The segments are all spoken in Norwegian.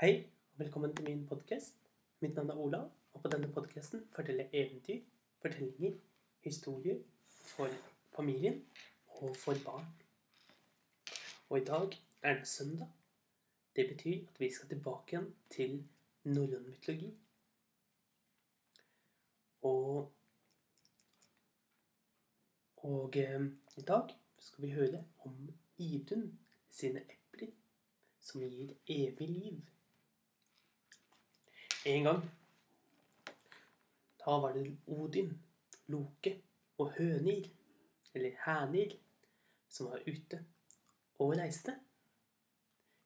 Hei, og velkommen til min podkast. Mitt navn er Ola, og på denne podkasten forteller jeg eventyr, fortellinger, historier for familien og for barn. Og i dag er det søndag. Det betyr at vi skal tilbake igjen til norrøn mytologi. Og Og eh, i dag skal vi høre om Idun sine epler som gir evig liv. En gang da var det Odin, Loke og Hønir, eller Hænir, som var ute og reiste.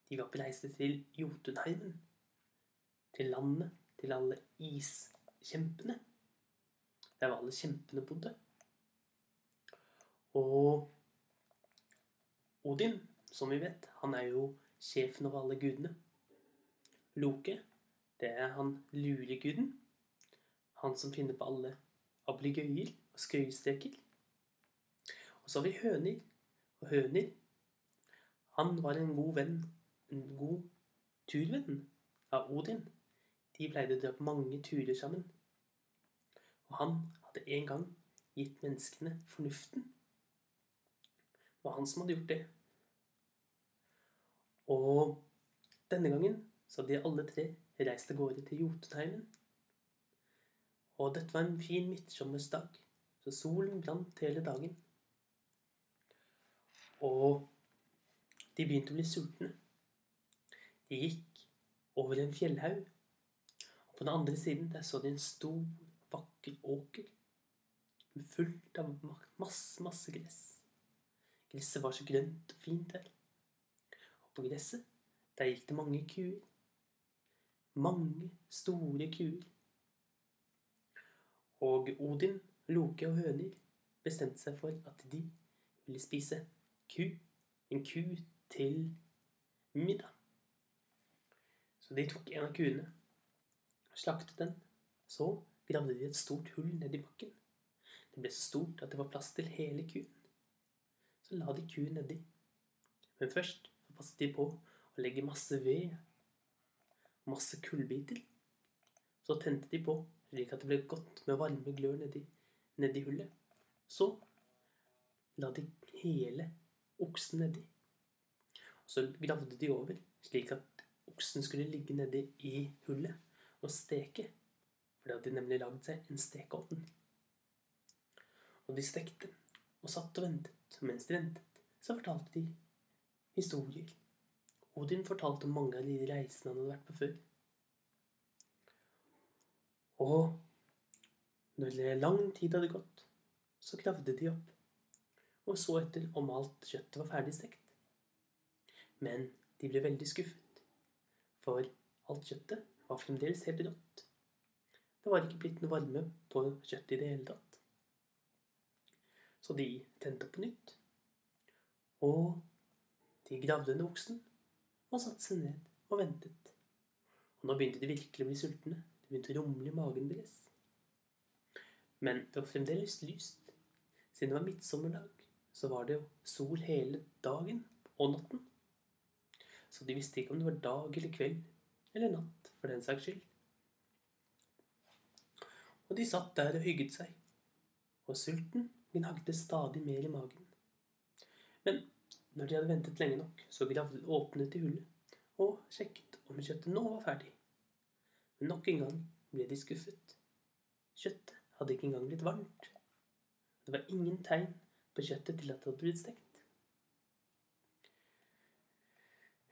De var på reise til Jotunheimen, til landet til alle iskjempene. Der var alle kjempene bodde. Og Odin, som vi vet, han er jo sjefen over alle gudene. Loke, det er han lureguden. Han som finner på alle ablegøyer og skøyestreker. Og så har vi høner Og høner. han var en god venn, en god turvenn av Odin. De pleide å dra på mange turer sammen. Og han hadde en gang gitt menneskene fornuften. Det var han som hadde gjort det. Og denne gangen så hadde de alle tre reist av gårde til Jotunheimen. Og dette var en fin midtsommersdag, så solen brant hele dagen. Og de begynte å bli sultne. De gikk over en fjellhaug. Og på den andre siden der så de en stor, vakker åker. Fullt av masse, masse gress. Gresset var så grønt og fint der. Og på gresset, der gikk det mange kuer. Mange store kuer. Og Odin, Loke og Høner bestemte seg for at de ville spise ku. En ku til middag. Så de tok en av kuene, slaktet den. Så gravde de et stort hull ned i bakken. Det ble så stort at det var plass til hele kuen. Så la de kuen nedi. Men først passet de på å legge masse ved, masse kullbiter. Så tente de på, slik at det ble godt med varme glør nedi, nedi hullet. Så la de hele oksen nedi. Og så gravde de over, slik at oksen skulle ligge nedi i hullet og steke. For det hadde de nemlig lagd seg en stekeovn. Og de stekte og satt og ventet. Mens de ventet, så fortalte de historier. Odin fortalte om mange av de reisene han hadde vært på før. Og når lang tid hadde gått, så gravde de opp og så etter om alt kjøttet var ferdig stekt. Men de ble veldig skuffet, for alt kjøttet var fremdeles helt rått. Det var ikke blitt noe varme på kjøttet i det hele tatt. Så de tente opp på nytt. Og de gravde under oksen og satte seg ned og ventet. Og nå begynte de virkelig å bli sultne. Det begynte å rumle i magen deres. Men det var fremdeles lyst. Siden det var midtsommerdag, så var det jo sol hele dagen og natten. Så de visste ikke om det var dag eller kveld eller natt, for den saks skyld. Og de satt der og hygget seg. Og sulten gnagde stadig mer i magen. Men når de hadde ventet lenge nok, så gravde, åpnet de hullet og sjekket om kjøttet nå var ferdig. Men nok en gang ble de skuffet. Kjøttet hadde ikke engang blitt varmt. Det var ingen tegn på kjøttet til at det hadde blitt stekt.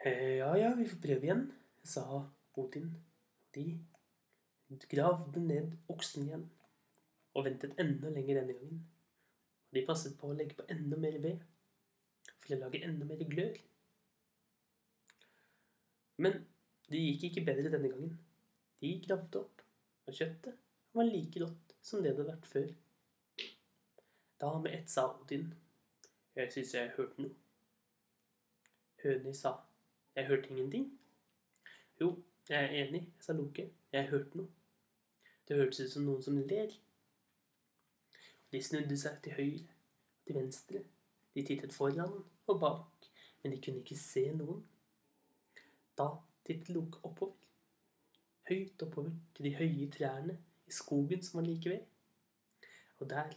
Eh, ja, ja, vi får prøve igjen, sa Odin. De gravde ned oksen igjen og ventet enda lenger denne gangen. De passet på å legge på enda mer ved for å lage enda mer glør. Men det gikk ikke bedre denne gangen. De gravde opp, og kjøttet var like rått som det det hadde vært før. Da med ett sa Odin, jeg syns jeg hørte noe. Høni sa, jeg hørte ingenting. Jo, jeg er enig, sa Loke, jeg hørte noe. Det hørtes ut som noen som ler. De snudde seg til høyre til venstre. De tittet foran og bak, men de kunne ikke se noen. Da tittet Loke oppover. Høyt oppover til de høye trærne i skogen som var like ved. Og der,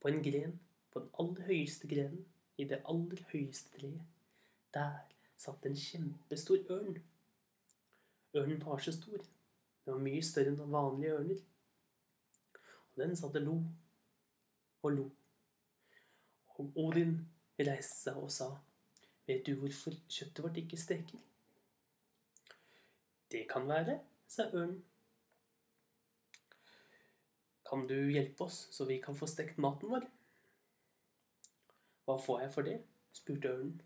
på en gren, på den aller høyeste grenen, i det aller høyeste treet, der satt en kjempestor ørn. Ørnen var så stor. Den var mye større enn vanlige ørner. Og den satt og lo og lo. Og Odin reiste seg og sa, Vet du hvorfor kjøttet vårt ikke steker? Det kan være, sa ørnen. Kan du hjelpe oss, så vi kan få stekt maten vår? Hva får jeg for det? spurte ørnen.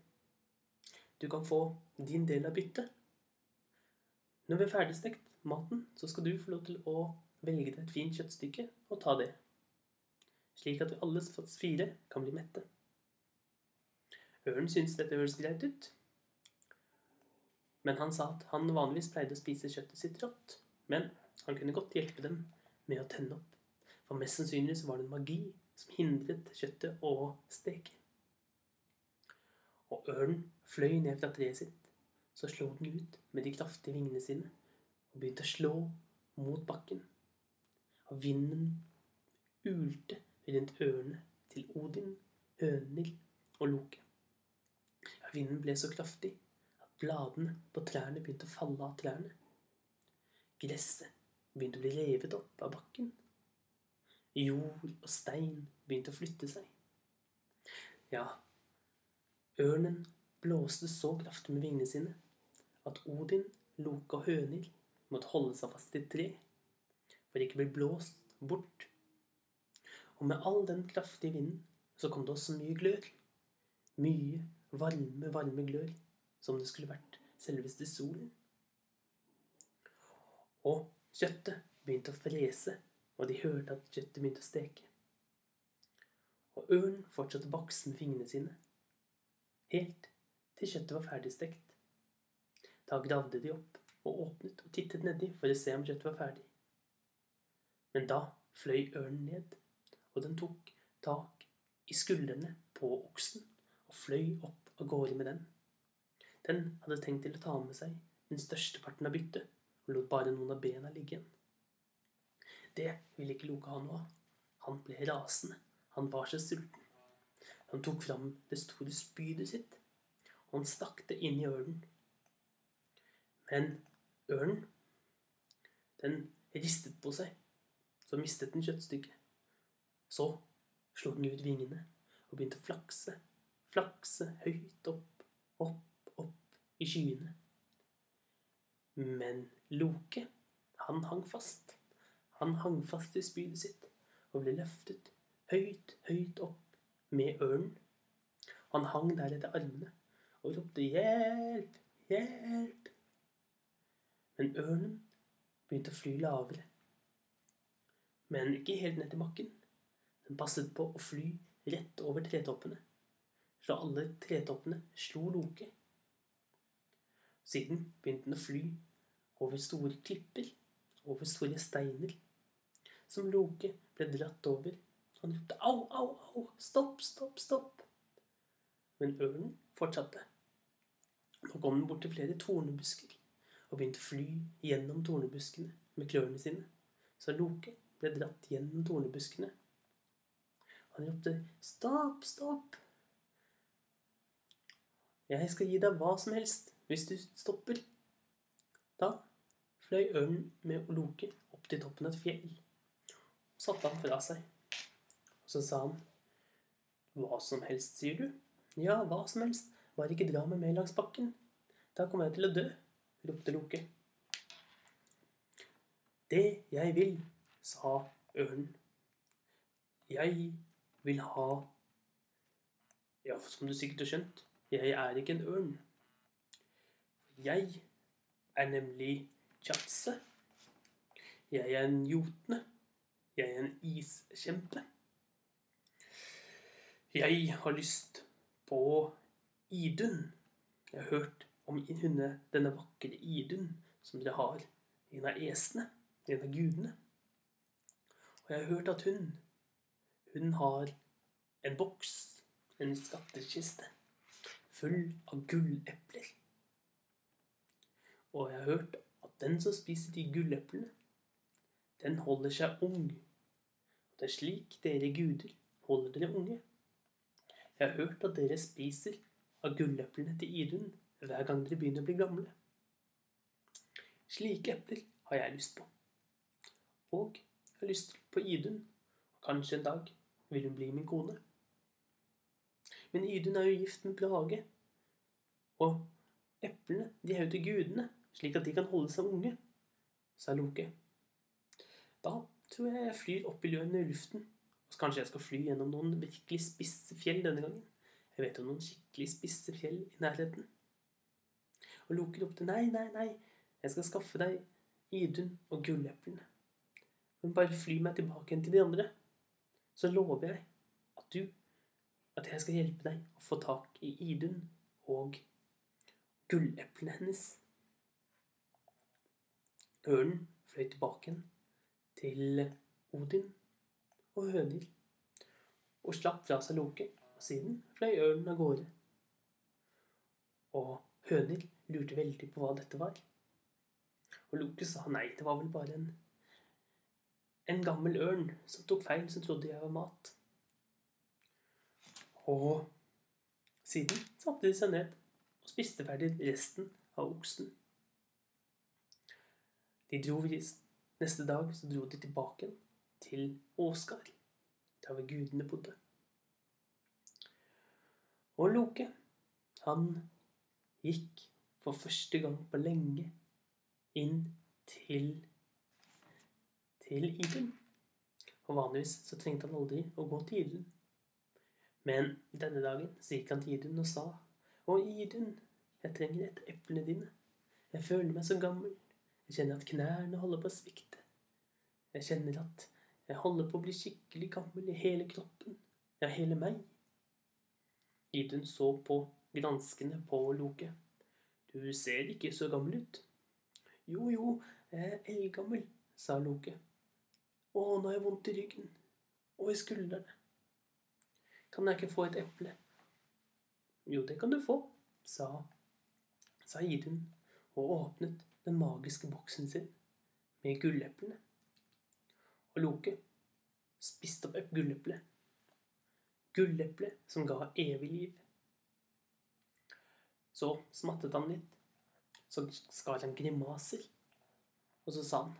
Du kan få din del av byttet. Når vi har ferdigstekt maten, så skal du få lov til å velge deg et fint kjøttstykke og ta det. Slik at vi alle fire kan bli mette. Ørnen syntes dette høres greit ut. Men han sa at han vanligvis pleide å spise kjøttet sitt rått. Men han kunne godt hjelpe dem med å tenne opp. For mest sannsynlig så var det en magi som hindret kjøttet å steke. Og ørnen fløy ned fra treet sitt. Så slo den ut med de kraftige vingene sine og begynte å slå mot bakken. Og vinden ulte rundt ørene til Odin, Hønhild og Loke. Vinden ble så kraftig at bladene på trærne begynte å falle av trærne. Gresset begynte å bli revet opp av bakken. Jord og stein begynte å flytte seg. Ja, ørnen blåste så kraftig med vingene sine at Odin, Loke og Hønhild måtte holde seg fast i et tre for ikke å bli blåst bort. Og med all den kraftige vinden så kom det også mye glør. Mye varme, varme glør, som det skulle vært selveste solen. Og kjøttet begynte å frese, og de hørte at kjøttet begynte å steke. Og ørnen fortsatte å bakse med fingrene sine, helt til kjøttet var ferdigstekt. Da gravde de opp og åpnet og tittet nedi for å se om kjøttet var ferdig. Men da fløy ørnen ned, og den tok tak i skuldrene på oksen og fløy opp av gårde med den. Den hadde tenkt til å ta med seg den største parten av byttet og lot bare noen av bena ligge igjen. Det ville ikke Loke ha noe av. Han ble rasende. Han var så sulten. Han tok fram det store spydet sitt, og han stakk det inn i ørnen. Men ørnen, den ristet på seg, så mistet den kjøttstykket. Så slo den ut vingene og begynte å flakse, flakse høyt opp, opp, opp i skyene. Men Loke, han hang fast. Han hang fast i spydet sitt og ble løftet høyt, høyt opp med ørnen. Han hang der etter armene og ropte 'hjelp, hjelp'. Men ørnen begynte å fly lavere. Men ikke helt ned til bakken. Den passet på å fly rett over tretoppene, så alle tretoppene slo Loke. Siden begynte den å fly over store klipper, over store steiner, som Loke ble dratt over. Han ropte 'au, au, au', stopp, stopp, stopp. Men ørnen fortsatte. Nå kom den bort til flere tornebusker og begynte å fly gjennom tornebuskene med klørne sine. Så Loke ble dratt gjennom tornebuskene. Han ropte 'stopp, stopp'. Jeg skal gi deg hva som helst hvis du stopper. Da fløy ørnen med Loke opp til toppen av et fjell og satte han fra seg. Og så sa han, 'Hva som helst, sier du?' 'Ja, hva som helst. Bare ikke dra med meg langs bakken. Da kommer jeg til å dø', ropte Loke. 'Det jeg vil', sa ørnen. 'Jeg vil ha Ja, som du sikkert har skjønt, jeg er ikke en ørn. Jeg er nemlig Tjatse. Jeg er en jotne. Jeg er en iskjempe. Jeg har lyst på Idun. Jeg har hørt om hunde, denne vakre Idun som dere har. En av esene. En av gudene. Og jeg har hørt at hun Hun har en boks, en skattkiste, full av gullepler. Og jeg har hørt at den som spiser de gulleplene, den holder seg ung. Det er slik dere guder holder dere unge. Jeg har hørt at dere spiser av gulleplene til Idun hver gang dere begynner å bli gamle. Slike epler har jeg lyst på. Og jeg har lyst på Idun. Kanskje en dag vil hun bli min kone. Men Idun er jo gift med Plage. Og eplene, de er jo til gudene, slik at de kan holde seg unge, sa Loke. Da tror jeg jeg flyr opp i løen i luften. Og kanskje jeg skal fly gjennom noen virkelig spisse fjell denne gangen. Jeg vet om noen skikkelig spisse fjell i nærheten. Og Loke ropte nei, nei, nei, jeg skal skaffe deg Idun og gulleplene. Men bare fly meg tilbake igjen til de andre. Så lover jeg at du At jeg skal hjelpe deg å få tak i Idun og gulleplene hennes. Ørnen fløy tilbake til Odin og Hønhild og slapp fra seg Loke. Og siden fløy ørnen av gårde. Og Hønhild lurte veldig på hva dette var. Og Loke sa nei, det var vel bare en, en gammel ørn som tok feil, som trodde jeg var mat. Og siden satte de seg ned og spiste ferdig resten av oksen. De dro Neste dag så dro de tilbake til Åsgard, der hvor gudene bodde. Og Loke, han gikk for første gang på lenge inn til til Idun. Og vanligvis så trengte han aldri å gå til Idun. Men denne dagen så gikk han til Idun og sa Å, Idun, jeg trenger et eplene dine. Jeg føler meg så gammel. Jeg kjenner at knærne holder på å svikte. Jeg kjenner at jeg holder på å bli skikkelig gammel i hele kroppen. Ja, hele meg. Idun så på granskende på Loke. Du ser ikke så gammel ut. Jo, jo, jeg er eldgammel, sa Loke. Å, nå har jeg vondt i ryggen. Og i skuldrene. Kan jeg ikke få et eple? Jo, det kan du få, sa, sa Idun og åpnet den magiske boksen sin med gulleplene. Og Loke spiste opp et gulleple. Gulleple som ga evig liv. Så smattet han litt. Så skar han grimaser. Og så sa han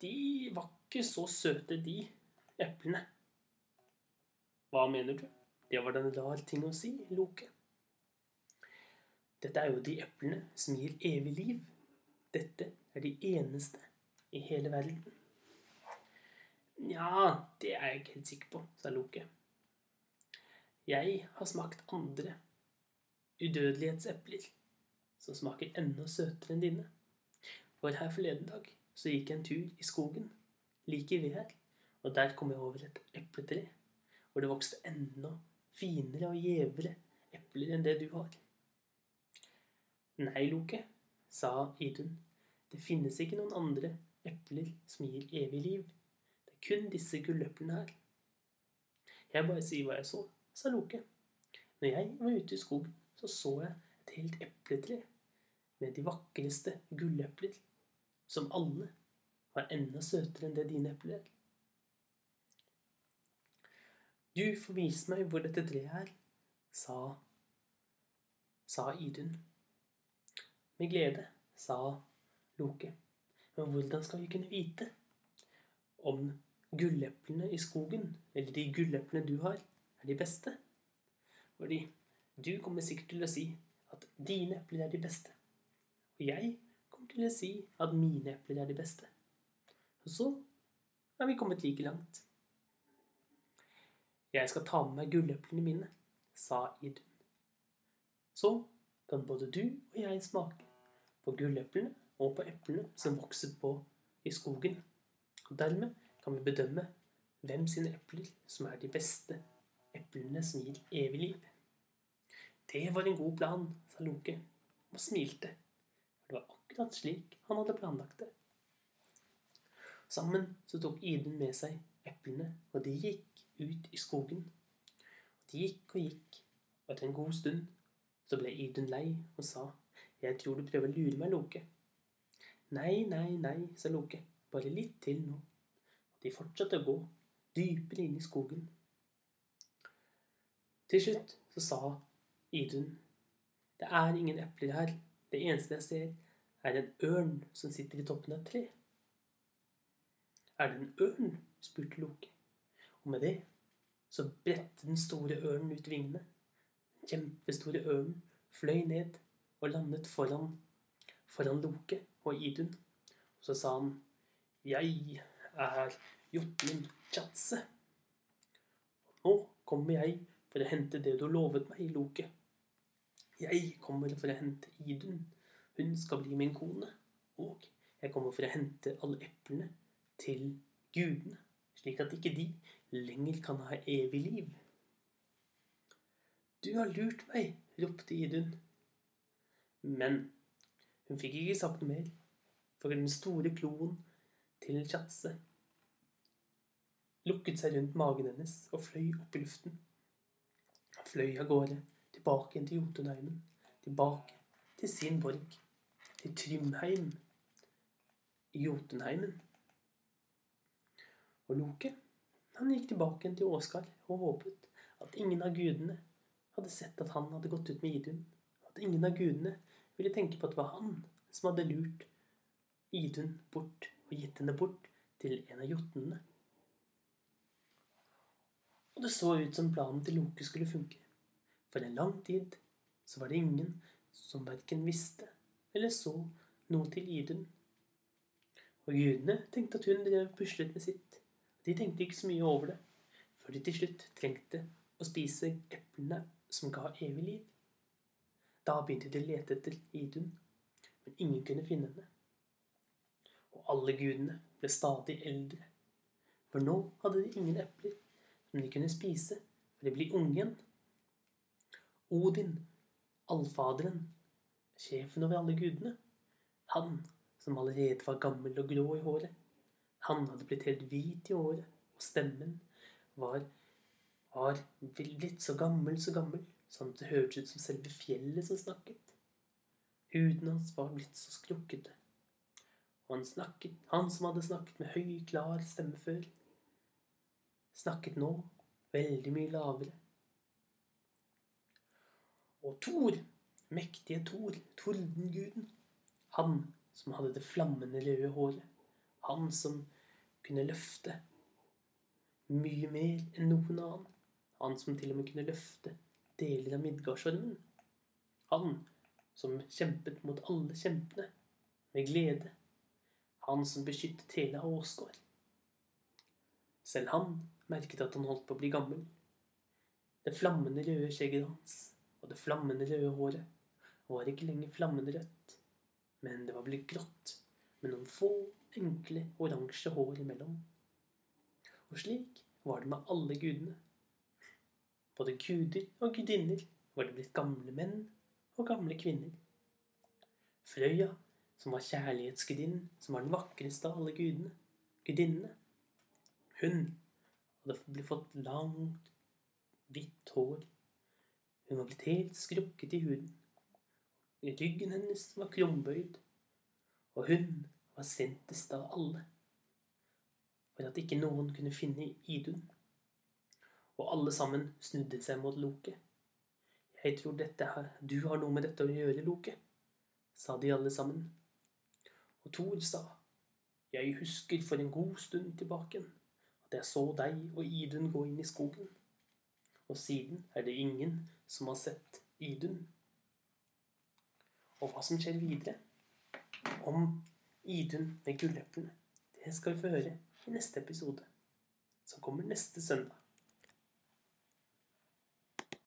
De var ikke så søte, de eplene. Hva mener du? Det var en rar ting å si, Loke. Dette er jo de eplene som gir evig liv. Dette er de eneste i hele verden. Nja, det er jeg ikke helt sikker på, sa Loke. Jeg har smakt andre udødelighetsepler som smaker enda søtere enn dine. For her forleden dag så gikk jeg en tur i skogen like ved her, og der kom jeg over et epletre hvor det vokste enda finere og gjevere epler enn det du har. Nei, Loke, sa Idun. Det finnes ikke noen andre epler som gir evig liv. Det er kun disse gulleplene her. Jeg bare sier hva jeg så, sa Loke. Når jeg var ute i skogen, så så jeg et helt epletre med de vakreste gullepler, som alle var enda søtere enn det dine epler er. Du får vise meg hvor dette treet er, sa, sa Idun. Med glede, sa Loke. Men hvordan skal vi kunne vite om gulleplene i skogen, eller de gulleplene du har, er de beste? Fordi du kommer sikkert til å si at dine epler er de beste. Og jeg til å si at mine epler er de beste. Og så er vi kommet like langt. Jeg skal ta med meg gulleplene mine, sa Idun. Så kan både du og jeg smake på gulleplene og på eplene som vokser på i skogen. Og dermed kan vi bedømme hvem sine epler som er de beste eplene som gir evig liv. Det var en god plan, sa Loke og smilte. For det var akkurat slik han hadde planlagt det. Sammen så tok Idun med seg eplene, og de gikk ut i skogen. De gikk og gikk, og etter en god stund så ble Idun lei og sa Jeg tror du prøver å lure meg, Loke. Nei, nei, nei, sa Loke. Bare litt til nå. De fortsatte å gå, dypere inn i skogen. Til slutt så sa Idun, det er ingen epler her. Det eneste jeg ser, er det en ørn som sitter i toppen av et tre. Er det en ørn? spurte Loke. Og med det så bredte den store ørnen ut vingene. Den kjempestore ørnen fløy ned og landet foran, foran Loke og Idun. Og så sa han, jeg er Jotun Tjatse. Nå kommer jeg for å hente det du lovet meg, Loke. Jeg kommer for å hente Idun. Hun skal bli min kone. Og jeg kommer for å hente alle eplene til gudene, slik at ikke de lenger kan ha evig liv. Du har lurt meg, ropte Idun. Men hun fikk ikke sagt noe mer, for den store kloen til Tjatse lukket seg rundt magen hennes og fløy opp i luften. Han fløy av gårde, tilbake igjen til Jotunheimen, tilbake til sin borg, til Trymheim i Jotunheimen. Og Loke, han gikk tilbake til Åsgard og håpet at ingen av gudene hadde sett at han hadde gått ut med Idun, at ingen av gudene ville tenke på at det var han som hadde lurt Idun bort og gitt henne bort til en av jotnene. Og det så ut som planen til Loke skulle funke. For en lang tid så var det ingen som verken visste eller så noe til Idun. Og gudene tenkte at hun drev puslet med sitt. De tenkte ikke så mye over det, før de til slutt trengte å spise eplene som ga evig liv. Da begynte de å lete etter Idun, men ingen kunne finne henne. Og alle gudene ble stadig eldre, for nå hadde de ingen epler som de kunne spise for de ble unge igjen. Odin, allfaderen, sjefen over alle gudene, han som allerede var gammel og grå i håret, han hadde blitt helt hvit i håret, og stemmen var, var blitt så gammel, så gammel, sånn at det hørtes ut som selve fjellet som snakket. Huden hans var blitt så skrukkete. Og han snakket, han som hadde snakket med høy, klar stemme før, snakket nå veldig mye lavere. Og Thor, mektige Thor, tordenguden, han som hadde det flammende røde håret, han som kunne løfte mye mer enn noen annen, han som til og med kunne løfte deler av Midgardsormen, han som kjempet mot alle kjempene med glede, han som beskyttet hele Åsgård. Selv han merket at han holdt på å bli gammel. Det flammende røde skjegget hans og det flammende røde håret var ikke lenger flammende rødt, men det var blitt grått med noen få enkle oransje hår imellom. Og slik var det med alle gudene. Både guder og gudinner var det blitt gamle menn og gamle kvinner. Frøya, som var kjærlighetsgudinnen, som var den vakreste av alle gudene, gudinnene, hun hadde blitt fått langt, hvitt hår. Hun var blitt helt skrukket i huden. Ryggen hennes var krumbøyd, og hun var sintest av alle. For at ikke noen kunne finne Idun. Og alle sammen snudde seg mot Loke. Jeg tror dette her, du har noe med dette å gjøre, Loke, sa de alle sammen. Og Thor sa, jeg husker for en god stund tilbake at jeg så deg og Idun gå inn i skogen. Og siden er det ingen som har sett Idun. Og hva som skjer videre om Idun med gulløpene, det skal vi få høre i neste episode, som kommer neste søndag.